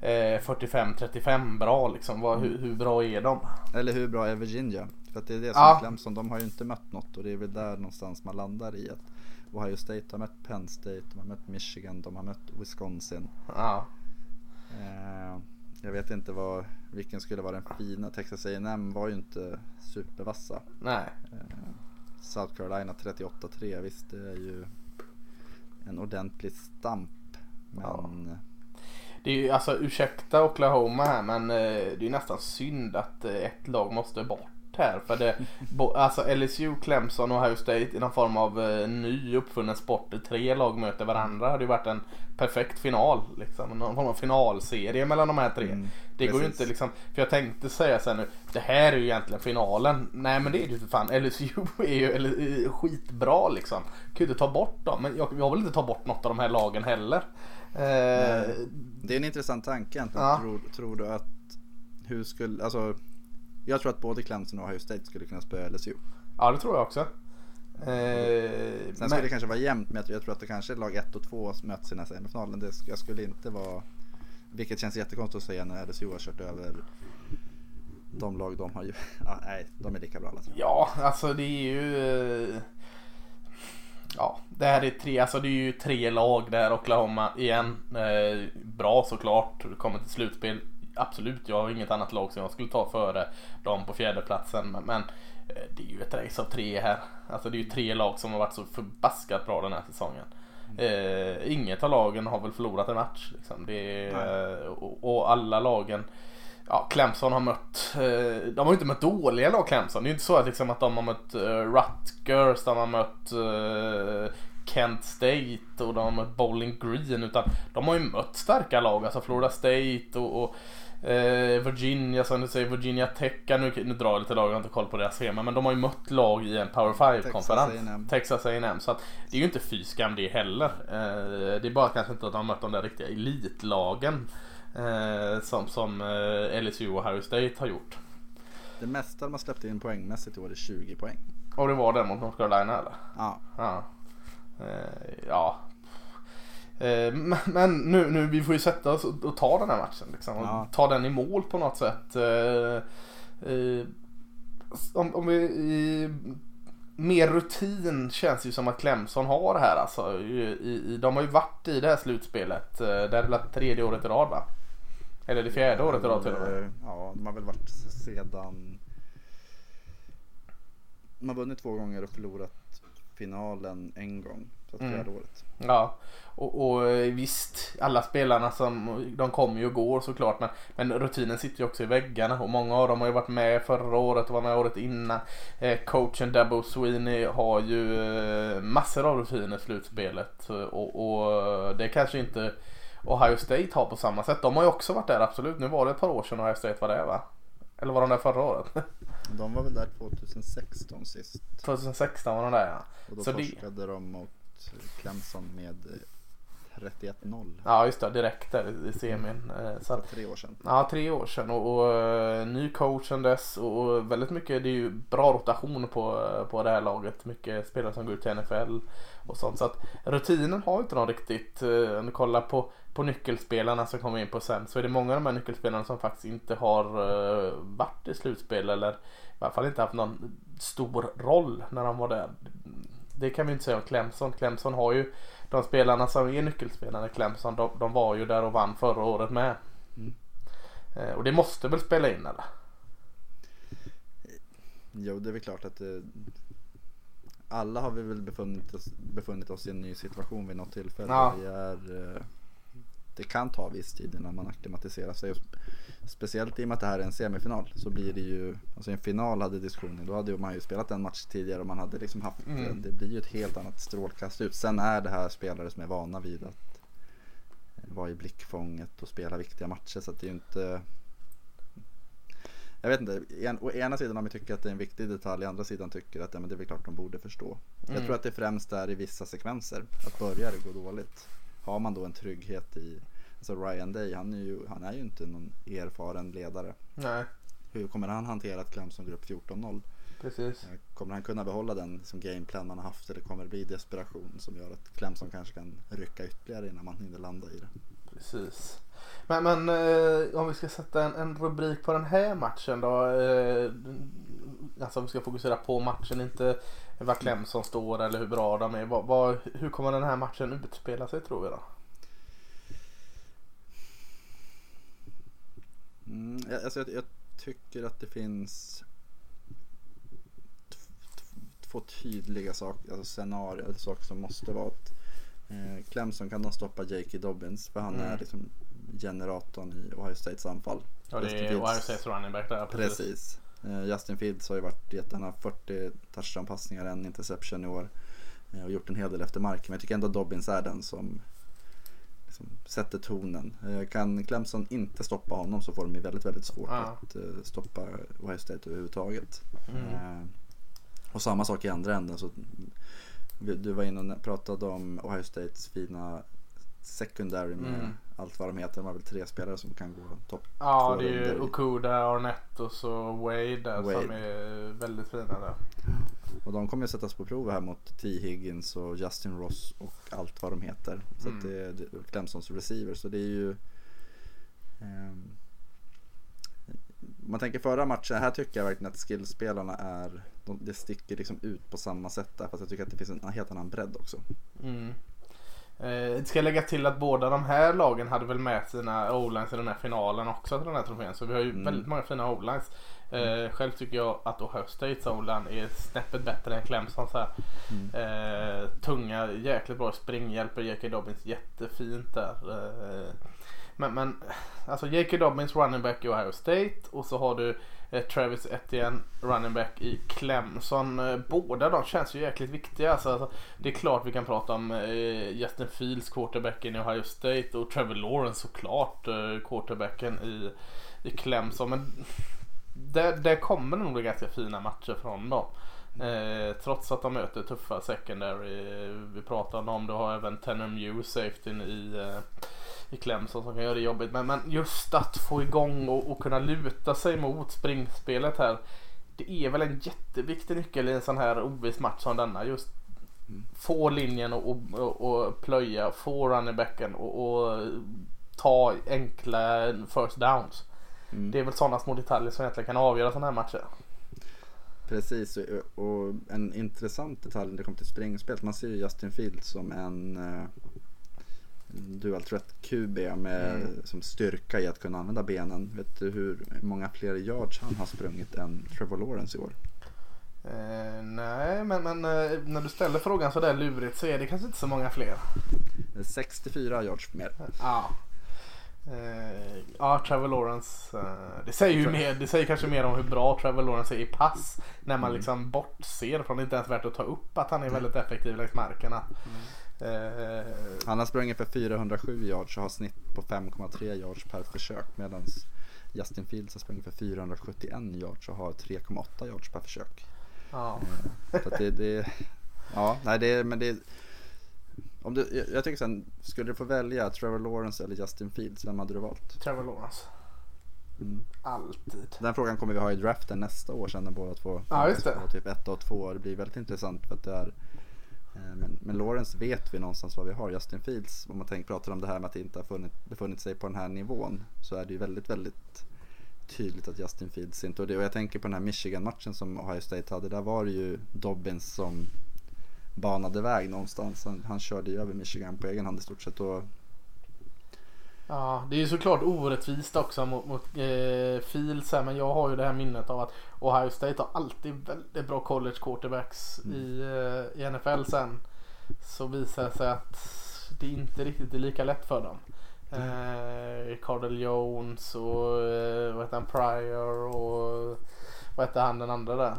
eh, 45-35 bra liksom? Vad, hur, hur bra är de? Eller hur bra är Virginia? För det är det som Ja. är Clemson, de har ju inte mött något och det är väl där någonstans man landar i att Ohio State har mött Penn State, de har mött Michigan, de har mött Wisconsin. Ja. Eh, jag vet inte vad, vilken skulle vara den fina. Texas A&M var ju inte supervassa. Nej. Eh, South Carolina 38-3, visst det är ju en ordentlig stamp. Men Det är ju alltså ursäkta Oklahoma här men eh, det är ju nästan synd att eh, ett lag måste bort här. För det, alltså LSU, Clemson och Ohio State i någon form av eh, ny uppfunnen sport. där Tre lag möter varandra. Hade ju varit en perfekt final. Liksom. Någon form av finalserie mellan de här tre. Mm, det går ju inte liksom. För jag tänkte säga så här nu. Det här är ju egentligen finalen. Nej men det är ju för fan. LSU är ju eller, eh, skitbra liksom. Kan ju inte ta bort dem. Men jag, jag vill inte ta bort något av de här lagen heller. Eh, Det är en intressant tanke egentligen. Ja. Tror, tror du att hur skulle, alltså jag tror att både Clemson och Ohio State skulle kunna spöa LSU. ja det tror jag också. Eh, Sen men- skulle det kanske vara jämnt men jag tror- att det kanske är lag 1 och 2 som möts i den här semifinalen. Det, jag skulle inte vara, vilket känns jättekonstigt att säga när LSU har kört över de lag de har ju, ja, nej de är lika bra alla jag. Ja, alltså det är ju... eh, Ja, det här är tre, alltså det är ju tre lag där. Oklahoma igen. Eh, bra såklart. Kommer till slutspel. Absolut, jag har inget annat lag som jag skulle ta före dem på fjärdeplatsen. Men, men eh, det är ju ett race av tre här. Alltså det är ju tre lag som har varit så förbaskat bra den här säsongen. Eh, inget av lagen har väl förlorat en match. Liksom. Är, eh, och, och alla lagen Ja, Clemson har mött, eh, de har ju inte mött dåliga lag Clemson. Det är ju inte så att, liksom, att de har mött Rutgers, de har mött Kent State och de har mött Bowling Green. Utan de har ju mött starka lag, alltså Florida State och, och eh, Virginia, som du säger, Virginia Tech. Nu, nu drar jag lite lag, jag har inte koll på deras schema. Men de har ju mött lag i en Power 5-konferens. A&M. Texas A&M. Så att det är ju inte fy skam det heller. Eh, det är bara kanske inte att de har mött de där riktiga elitlagen. Eh, som som eh, LSU och Ohio State har gjort. Det mesta de har släppt in poängmässigt år är 20 poäng. Och det var den mot North Carolina eller? Ja, Ja. Eh, ja. Eh, men- nu, nu, vi får ju sätta oss och, ta den här matchen. Liksom, och Ja. Ta den i mål på något sätt. Eh, eh, om, om vi, i, mer rutin känns ju som att Clemson har här alltså. I, i, de har ju varit i det här slutspelet. Det är väl tredje året i rad va? Eller det fjärde året i rad till och med. Ja, de har väl varit sedan... De har vunnit två gånger och förlorat finalen en gång. Så Mm. fjärde året. Ja, och, och eh, visst, alla spelarna som, de kommer ju och går såklart. Men, men rutinen sitter ju också i väggarna och många av dem har ju varit med förra året och var med året innan. Eh, coachen Dabo Sweeney har ju eh, massor av rutiner i slutspelet. Och, och det kanske inte Ohio State har på samma sätt. De har ju också varit där absolut. Nu var det ett par år sedan Ohio State var där va? Eller var de där förra året? De var väl där 2016 sist. 2016 var de där ja. Och då Så det- torskade de mot Clemson med eh, 31-0. Ja just det, direkt där i- semin. Eh, Så För att, tre år sedan. Ja, tre år sedan och, och eh, ny coach sedan dess och, väldigt mycket, det är ju bra rotation på, eh, på det här laget. Mycket spelare som går ut till NFL och sånt. Så att rutinen har inte någon riktigt, eh, om du kollar på, på nyckelspelarna som kommer in på sen så är det många av de här nyckelspelarna som faktiskt inte har eh, varit i slutspel eller i alla fall inte haft någon stor roll när de var där. Det kan vi inte säga om Clemson. Clemson har ju de spelarna som är nyckelspelarna i Clemson, de, de var ju där och vann förra året med. Mm. Eh, Och det måste väl spela in eller? Jo, det är väl klart att det, alla har vi väl befunnit oss, befunnit oss i en ny situation vid något tillfälle. Ja. Vi är, eh, det kan ta viss tid innan man akklimatiserar sig. Speciellt i och med att det här är en semifinal så blir det ju, alltså i en final hade diskussionen, då hade ju man ju spelat en match tidigare och man hade liksom haft, Mm. det blir ju ett helt annat strålkast ut. Sen är det här spelare som är vana vid att eh, vara i blickfånget och spela viktiga matcher så att det är ju inte jag vet inte, en, å ena sidan om vi tycker att det är en viktig detalj, å andra sidan tycker att ja, men det är väl klart de borde förstå. Jag Mm. tror att det främst är i vissa sekvenser, att börjar det gå dåligt, har man då en trygghet i, alltså Ryan Day, han är ju, han är ju inte någon erfaren ledare. Nej, Hur kommer han hantera ett Clemson-grupp 14-0? precis. Eh, Kommer han kunna behålla den som gameplan man har haft eller kommer det bli desperation som gör att Clemson kanske kan rycka ytterligare innan man hinner landa i det? Precis. Men, men eh, om vi ska sätta en, en rubrik på den här matchen då. Eh, alltså om vi ska fokusera på matchen, inte vad Clemson står eller hur bra de är. Vad, vad, hur kommer den här matchen utspela sig tror vi då? Mm, jag, alltså jag, jag tycker att det finns två tydliga saker, alltså scenarier, saker som måste vara att eh, Clemson kan de stoppa J.K. Dobbins för han Mm. är liksom generatorn i Ohio States anfall. Ja, det är. Ohio States running back där. Precis. Eh, Justin Fields har ju varit gett han har 40 touchdown-passningar, en interception i år eh, och gjort en hel del efter marken. Men jag tycker ändå Dobbins är den som liksom sätter tonen. Eh, Kan Clemson inte stoppa honom så får de ju väldigt, väldigt svårt Ja. att eh, stoppa Ohio State överhuvudtaget. Mm. Eh, Och samma sak i andra änden. Så du var inne och pratade om Ohio States fina secondary med Mm. allt vad de heter. De har väl tre spelare som kan gå topp Ja, det är ju. Okuda, Arnett och så Wade Wade. som är väldigt fina där. Och de kommer ju sättas på prov här mot T. Higgins och Justin Ross och allt vad de heter. Så Mm. att det är Clemsons receiver. Så det är ju... ehm, man tänker förra matchen, här tycker jag verkligen att skillspelarna är, de, det sticker liksom ut på samma sätt där. Fast jag tycker att det finns en helt annan bredd också. Mm. Eh, ska lägga till att båda de här lagen hade väl med sina o-lines i den här finalen också till den här trofén. Så vi har ju Mm. väldigt många fina o-lines. Eh, själv tycker jag att Ohio States o-line är snäppet bättre än Clemsons här. Mm. Eh, tunga, jäkligt bra spring, hjälper J.K. Dobbins jättefint där. Eh, men, men alltså J.K. Dobbins running back i Ohio State och så har du Travis Etienne running back i Clemson. Båda de känns ju jäkligt viktiga. Alltså, alltså, det är klart vi kan prata om Justin Fields quarterbacken i Ohio State och Trevor Lawrence såklart quarterbacken i, i Clemson. Men där, där kommer nog bli ganska fina matcher från dem. Eh, trots att de möter tuffa secondary. Eh, vi pratade om det har även Tanner Mew safetyn i, eh, i Clemson som kan göra det jobbigt. Men, men just att få igång och, och kunna luta sig mot springspelet här. Det är väl en jätteviktig nyckel i en sån här oviss match som denna. Just få linjen och, och, och, och plöja, få running backen och, och ta enkla first downs. Mm. Det är väl sådana små detaljer som egentligen kan avgöra sådana här matcher. Precis, och- en intressant detalj när det kommer till springspelet. Man ser ju Justin Fields som en uh, dual threat QB med Mm. som styrka i att kunna använda benen. Vet du hur många fler yards han har sprungit än Trevor Lawrence i år? Eh, nej, men, men eh, när du ställer frågan så där lurigt så är det kanske inte så många fler. Eh, 64 yards mer. Ja. Eh, ja, Trevor Lawrence. Eh, det, säger ju mer, det säger kanske mer om hur bra Trevor Lawrence är i pass. När man liksom bortser från det inte ens värt att ta upp att han är väldigt effektiv längs marken. Att, eh, Han har sprungit för 407 yards och har snitt på 5,3 yards per försök. Medan Justin Fields har sprungit för 471 yards och har 3,8 yards per försök. ja. Så det, det, ja, nej det, men det, om du, jag, tycker sen, skulle du få välja Trevor Lawrence eller Justin Fields, vem hade du valt? Trevor Lawrence. Mm. Alltid. Den frågan kommer vi ha i draften nästa år sen när båda två Ja, just det. typ ett och två. Det blir väldigt intressant för att det är eh, men, men Lawrence vet vi någonstans vad vi har. Justin Fields, om man tänker, pratar om det här med att det inte har funnit, befunnit sig på den här nivån så är det ju väldigt, väldigt tydligt att Justin Fields inte, och, det, och jag tänker på den här Michigan-matchen som Ohio State hade, där var det ju Dobbins som banade väg någonstans. Han, han körde ju över Michigan på egen hand i stort sett. Och, Ja, det är ju såklart orättvist också mot, mot eh, Fields här, men jag har ju det här minnet av att Ohio State har alltid väldigt bra college quarterbacks i, eh, i NFL sen. Så visar det sig att det inte riktigt är lika lätt för dem. Eh, Cardell Jones och eh, vad heter han, Pryor och vad heter han den andra där?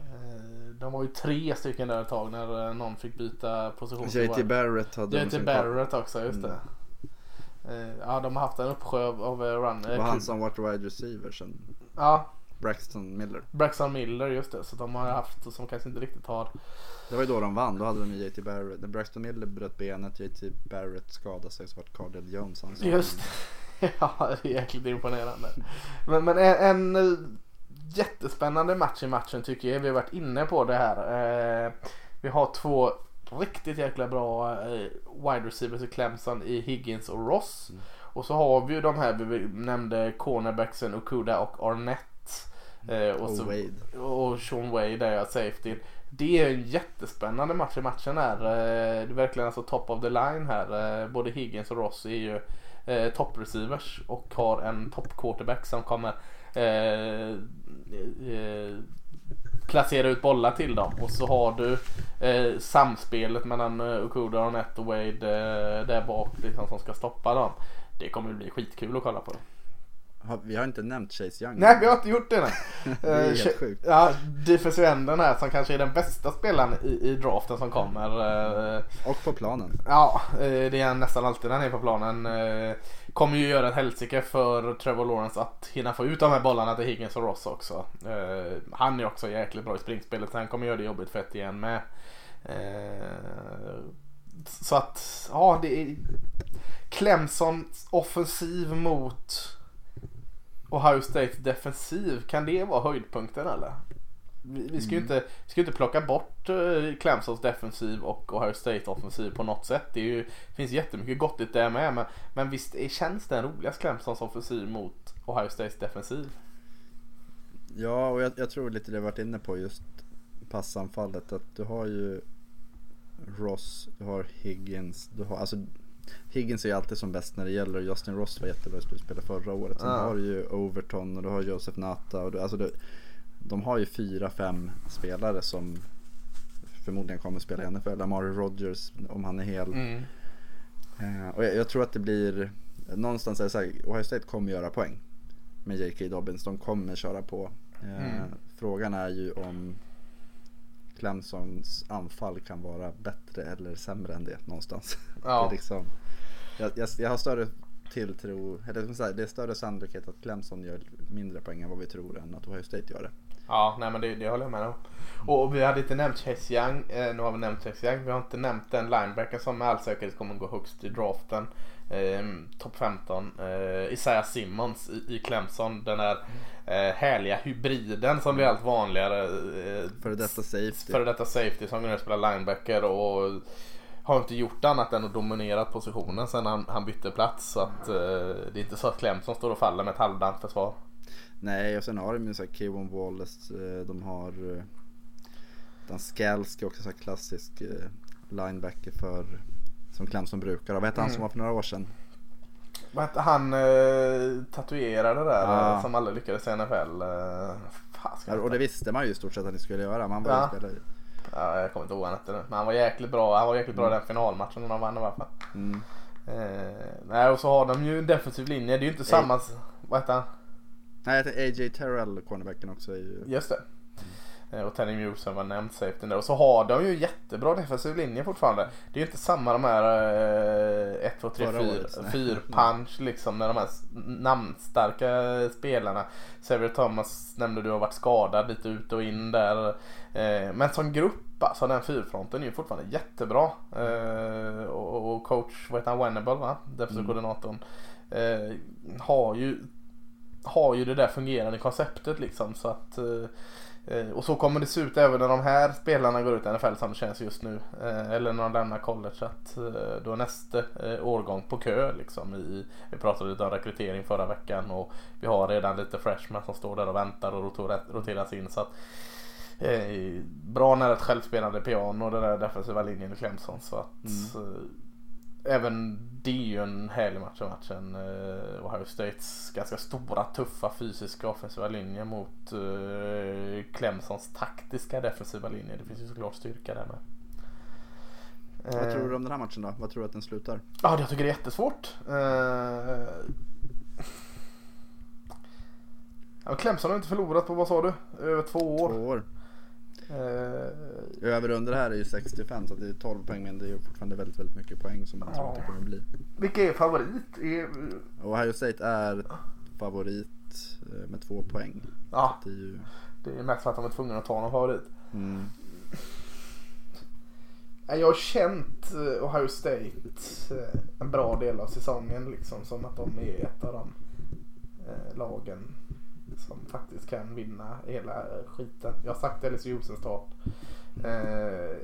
Eh, de var ju tre stycken där ett tag när eh, någon fick byta position. JT. Barrett hade de JT Barrett också, just Mm. det. Eh, Ja, de har haft en uppsjö av- eh, run. Det var han som varit wide receiver sen. Ja, Braxton Miller. Braxton Miller, just det. Så de har haft som kanske inte riktigt har... Det var ju då de vann. Då hade de JT Barrett. När Braxton Miller bröt benet, JT Barrett skadade sig så vart Cardell Jones som- Just Ja, det är jäkligt imponerande. Men, men en, en jättespännande match i matchen tycker jag. Vi har varit inne på det här. Eh, vi har två riktigt jäkla bra eh, wide receivers i Clemson i Higgins och Ross. Mm. Och så har vi ju de här vi nämnde cornerbacksen Okuda och Arnett. Eh, och, Och så, Wade. och Sean Wade där jag safety. Det är en jättespännande match i matchen här. Eh, Det är verkligen alltså top of the line här. Eh, Både Higgins och Ross är ju eh, top receivers och har en top quarterback som kommer eh, eh, placera ut bollar till dem. Och så har du eh, samspelet mellan eh, Okuda, och Wade eh, där bak liksom, som ska stoppa dem. Det kommer bli skitkul att kolla på. Vi har inte nämnt Chase Young. Nej, vi har inte gjort det nej. Det är Eh, helt sjukt. Ja, defensive enden här som kanske är den bästa spelaren i, i draften som kommer. Och på planen. Ja, det är nästan alltid när han är på planen. Kommer ju göra ett helsike för Trevor Lawrence att hinna få ut de här bollarna till Higgins och Ross också. Eh, Han är också jäkligt bra i springspelet så han kommer göra det jobbigt för ett igen med. Eh, Så att, ja det är Clemsons offensiv mot Ohio State defensiv. Kan det vara höjdpunkten eller? Vi, vi ska ju inte, vi ska inte plocka bort eh, Clemsons defensiv och Ohio State offensiv på något sätt. Det, är ju, det finns jättemycket gott i det med. Men, men visst är, känns den roligast Clemsons offensiv mot Ohio States defensiv? Ja, och jag, jag tror lite det jag varit inne på just passanfallet. Att du har ju Ross, du har Higgins. Du har, alltså, Higgins är ju alltid som bäst när det gäller. Justin Ross var jättebra i slutspelet förra året. Sen Ja. har du ju Overton och du har Joseph Nata. Och du, alltså du, de har ju fyra, fem spelare som förmodligen kommer spela i NFL. Amari Rogers om han är hel. Mm. Eh, och jag, jag tror att det blir, någonstans är det så här, Ohio State kommer göra poäng med J.K. Dobbins. De kommer köra på. Eh, Mm. Frågan är ju om Clemsons anfall kan vara bättre eller sämre än det någonstans. Ja. Det, liksom, jag, jag, jag har större tilltro, eller det är större sannolikhet att Clemson gör mindre poäng än vad vi tror än att Ohio State gör det. Ja, nej men det, det håller jag med om. Och vi hade inte nämnt Chase Young. Eh, nu har vi nämnt Chase Young. Vi har inte nämnt den linebacker som med all säkerhet kommer gå högst i draften. Eh, Topp 15. Eh, Isaiah Simmons i, i Clemson. Den här eh, härliga hybriden som blir allt vanligare. Eh, Före detta safety. Före detta safety som och spelar linebacker. Och har inte gjort annat än att dominera positionen sen han, han bytte plats. Så att eh, det är inte så att Clemson står och faller med ett halvdant försvar. Nej, och sen har de ju så här Kevon Wallace, eh, de har eh, Dan Skalski också så här klassisk eh, linebacker för som Clemson brukar. Vad hette han Mm. som var för några år sedan? Vad hette han eh, tatuerade där Ja. som aldrig lyckades i NFL? Eh, fan och det visste man ju i stort sett att ni skulle göra. Man var Ja. ja, jag kommer inte ihåg vad han hette nu. Men han var jäkligt bra. Han var jäkligt bra i den finalmatchen de vann i alla fall. Mm. Eh, nej och så har de ju en defensiv linje. Det är ju inte samma... Vad heter han? Nej, AJ Terrell, cornerbacken också ju... Just det. Eh, Och Tenny Muse som var nämnt safety där. Och så har de ju jättebra defensiv linje fortfarande. Det är ju inte samma de här 1, 2, 3, Förra 4 årets, nej. fyrpunch liksom med de här namnstarka spelarna. Xavier Thomas nämnde du har varit skadad lite ut och in där. Eh, Men som grupp alltså den fyrfronten är ju fortfarande jättebra. Eh, Och och coach, vad heter han, Wenable va? Defensiv Mm. koordinatorn. eh, Har ju har ju det där fungerande konceptet liksom så att eh, eh, och så kommer det se ut även när de här spelarna går ut i NFL som det känns just nu. Eh, Eller när de lämnar college. Så att då är nästa årgång på kö liksom. I, vi pratade lite om rekrytering förra veckan och vi har redan lite freshmen som står där och väntar och roteras in. Så att, bra nära ett självspelande piano och den där defensiva linjen i Clemson. Så att eh, även det är ju en härlig match i matchen. Eh, Ohio States ganska stora, tuffa fysiska offensiva linje mot eh, Clemsons taktiska defensiva linje. Det finns ju såklart styrka där med. Vad Eh, tror du om den här matchen då? Vad tror du att den slutar? Ja, jag tycker det är jättesvårt. Eh, Ja, Clemson har inte förlorat på, vad sa du? Över två år. Två år. Eh, Över under här är ju 65 så det är 12 poäng men det är ju fortfarande väldigt, väldigt mycket poäng som man tror att det kommer bli. vilka är favorit? Är, Ohio State är favorit eh, med två poäng. ja, Det är ju... det är mest för att de är tvungna att ta någon favorit. Mm. Ja, Jag har känt eh, Ohio State eh, en bra del av säsongen liksom som att de är ett av de lagen som faktiskt kan vinna hela eh, skiten. Jag har sagt LSU sen start. Eh,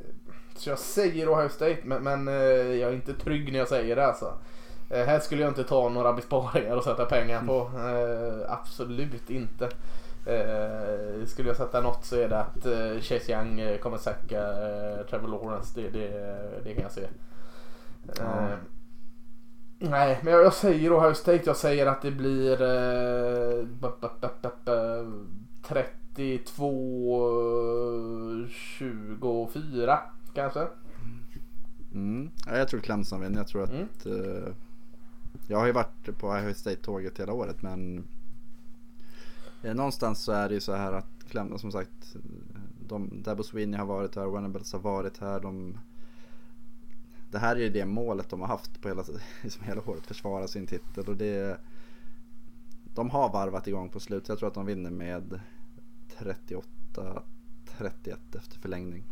Så jag säger Ohio State men, men eh, jag är inte trygg när jag säger det alltså. Eh, Här skulle jag inte ta några besparingar och sätta pengar på. Eh, Absolut inte. Eh, skulle jag sätta något så är det att eh, Chase Young kommer eh, Trevor Lawrence. Det, det, det kan jag se. Ja. Nej, men jag, jag säger Ohio State. Jag säger att det blir eh, bup, bup, bup, eh, 32-24 kanske. Mm. Ja, jag tror Clemson vinner. Jag tror att... Mm. Eh, jag har ju varit på Ohio State-tåget hela året men Eh, någonstans så är det ju så här att Clem, som sagt, de, Dabo Sweeney har varit här, Wennerbills har varit här. De, det här är ju det målet de har haft på hela, liksom hela året, försvara sin titel. Och det, de har varvat igång på slutet. Jag tror att de vinner med 38-31 efter förlängning.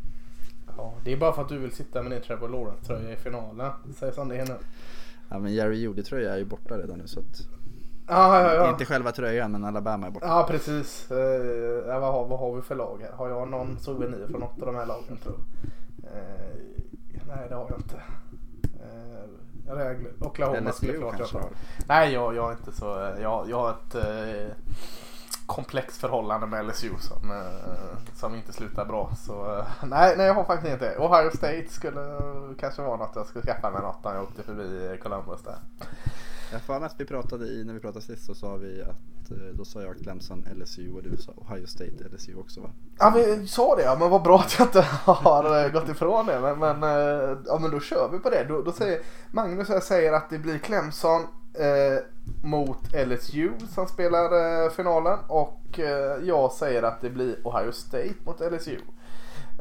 Ja, det är bara för att du vill sitta med din Trevor Lawrence-tröja i finalen. Säg som det är nu. Ja men Jerry Judy-tröja är ju borta redan nu så att... Ja, ja, ja. Inte själva tröjan men Alabama är borta. Ja, precis. Uh, ja, vad, har, vad har vi för lag här? Har jag någon souvenir från något av de här lagen tror uh, Nej, det har jag inte. Är Oklahoma skulle klart jag Nej, jag, jag är inte så. Jag, jag har ett komplext förhållande med LSU som, eh, som inte slutar bra. Så eh, nej, nej, jag har faktiskt inte Ohio State skulle kanske vara något jag skulle skaffa mig något när jag åkte förbi Columbus där. Jag för att vi pratade i, när vi pratade sist så sa vi att eh, då sa jag Clemson, LSU och du sa Ohio State, LSU också va? Ja vi sa det ja, men vad bra att jag inte har eh, gått ifrån det. Men, men, eh, ja, men då kör vi på det. Då, då säger Magnus jag säger att det blir Clemson eh, mot LSU som spelar eh, finalen och eh, jag säger att det blir Ohio State mot LSU.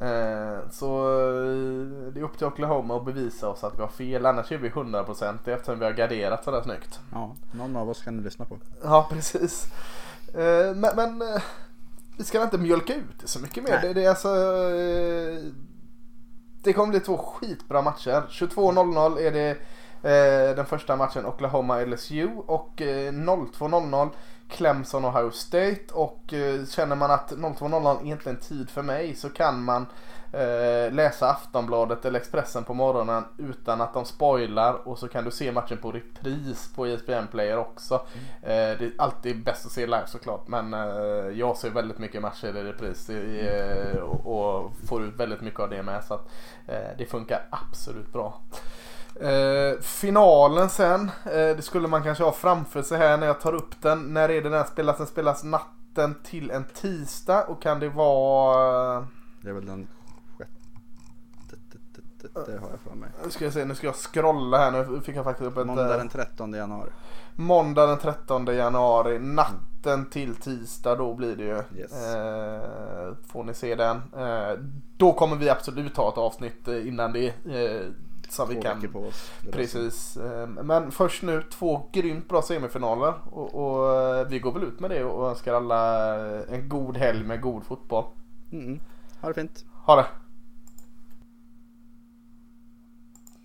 Eh, så eh, det är upp till Oklahoma att bevisa oss att vi har fel. Annars är vi 100% eftersom vi har garderat sådär snyggt. Ja, någon av oss kan du lyssna på. Ja, precis. Eh, men, men vi ska inte mjölka ut det så mycket mer. Det, det, är alltså, det kommer bli två skitbra matcher. 22.00 är det den första matchen Oklahoma LSU och eh, 02.00 Clemson Ohio State och eh, känner man att 02.00 är inte en tid för mig så kan man eh, läsa Aftonbladet eller Expressen på morgonen utan att de spoilar och så kan du se matchen på repris på ESPN Player också. Mm. Eh, det är alltid bäst att se live såklart men jag ser väldigt mycket matcher i repris och, och, får ut väldigt mycket av det med så att det funkar absolut bra. Eh, finalen sen, eh, det skulle man kanske ha framför sig här när jag tar upp den. När är det den spelas? Den spelas natten till en tisdag och kan det vara... Det är väl den det har jag för mig. Nu ska jag se, nu ska jag scrolla här. Nu fick jag faktiskt upp ett... Måndag eh, den 13 januari. Måndag den 13 januari. Natten till tisdag då blir det ju. Yes. Eh, får ni se den. Eh, då kommer vi absolut ha ett avsnitt innan det. Eh, så vi kan. På oss. Precis. Ehm, men först nu två grymt bra semifinaler. Och, och, eh, vi går väl ut med det och önskar alla en god helg med god fotboll. Mm. Ha det fint. Ha det.